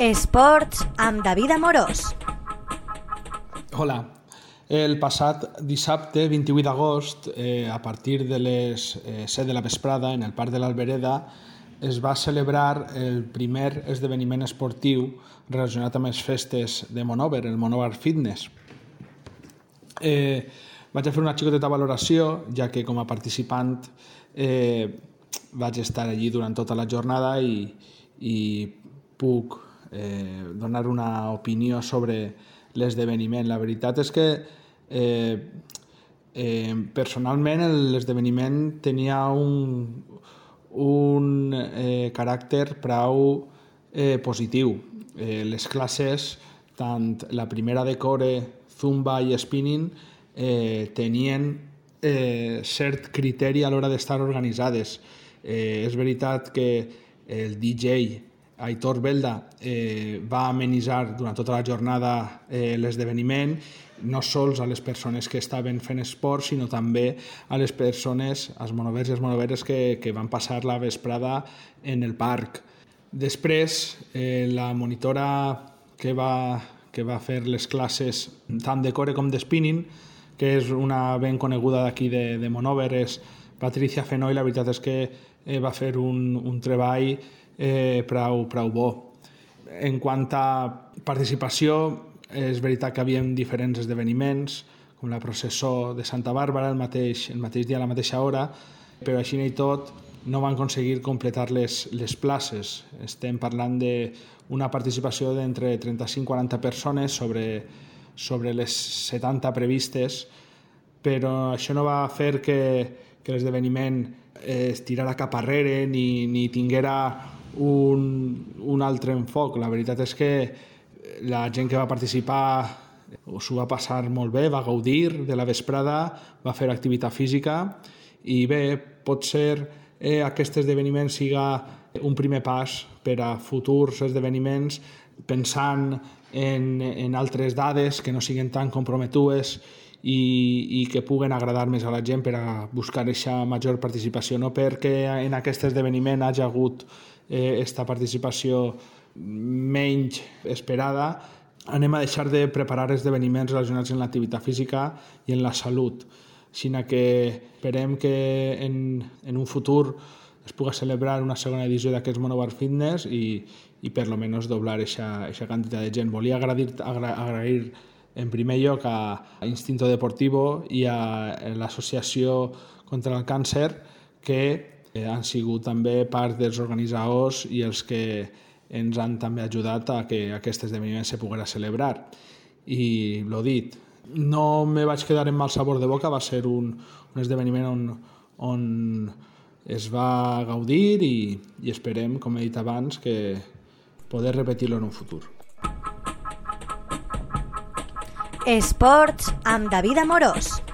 Esports amb David Amorós. Hola. El passat dissabte, 28 d'agost, eh, a partir de les eh, 7 de la vesprada, en el Parc de l'Albereda, es va celebrar el primer esdeveniment esportiu relacionat amb les festes de Monover, el Monover Fitness. Eh, vaig a fer una xicoteta valoració, ja que com a participant eh, vaig estar allí durant tota la jornada i, i puc eh, donar una opinió sobre l'esdeveniment. La veritat és que eh, eh, personalment l'esdeveniment tenia un, un eh, caràcter prou eh, positiu. Eh, les classes, tant la primera de core, zumba i spinning, eh, tenien eh, cert criteri a l'hora d'estar organitzades. Eh, és veritat que el DJ Aitor Belda eh, va amenitzar durant tota la jornada eh, l'esdeveniment, no sols a les persones que estaven fent esport, sinó també a les persones, als monovers i als monoveres que, que van passar la vesprada en el parc. Després, eh, la monitora que va, que va fer les classes tant de core com de spinning, que és una ben coneguda d'aquí de, de Monover, és Patricia Fenoi, la veritat és que eh, va fer un, un treball eh, prou, prou bo. En quant a participació, és veritat que hi havia diferents esdeveniments, com la processó de Santa Bàrbara el mateix, el mateix dia a la mateixa hora, però així i tot no van aconseguir completar les, les places. Estem parlant d'una participació d'entre 35 i 40 persones sobre, sobre les 70 previstes, però això no va fer que, que l'esdeveniment es tirara cap arrere ni, ni tinguera un, un altre enfoc. La veritat és que la gent que va participar s'ho va passar molt bé, va gaudir de la vesprada, va fer activitat física i bé, pot ser eh, aquest esdeveniment siga un primer pas per a futurs esdeveniments pensant en, en altres dades que no siguin tan comprometudes i, i que puguen agradar més a la gent per a buscar aquesta major participació, no perquè en aquest esdeveniment hagi hagut eh, esta participació menys esperada, anem a deixar de preparar esdeveniments relacionats amb l'activitat física i en la salut, sinó que esperem que en, en un futur es pugui celebrar una segona edició d'aquests Monobar Fitness i, i per lo menos doblar aquesta quantitat de gent. Volia agrair, agra, agrair en primer lloc a Instinto Deportivo i a l'Associació contra el Càncer que eh, han sigut també part dels organitzadors i els que ens han també ajudat a que aquest esdeveniment se poguera celebrar. I l'ho dit, no me vaig quedar en mal sabor de boca, va ser un, un esdeveniment on, on es va gaudir i, i esperem, com he dit abans, que poder repetir-lo en un futur. Esports amb David Amorós.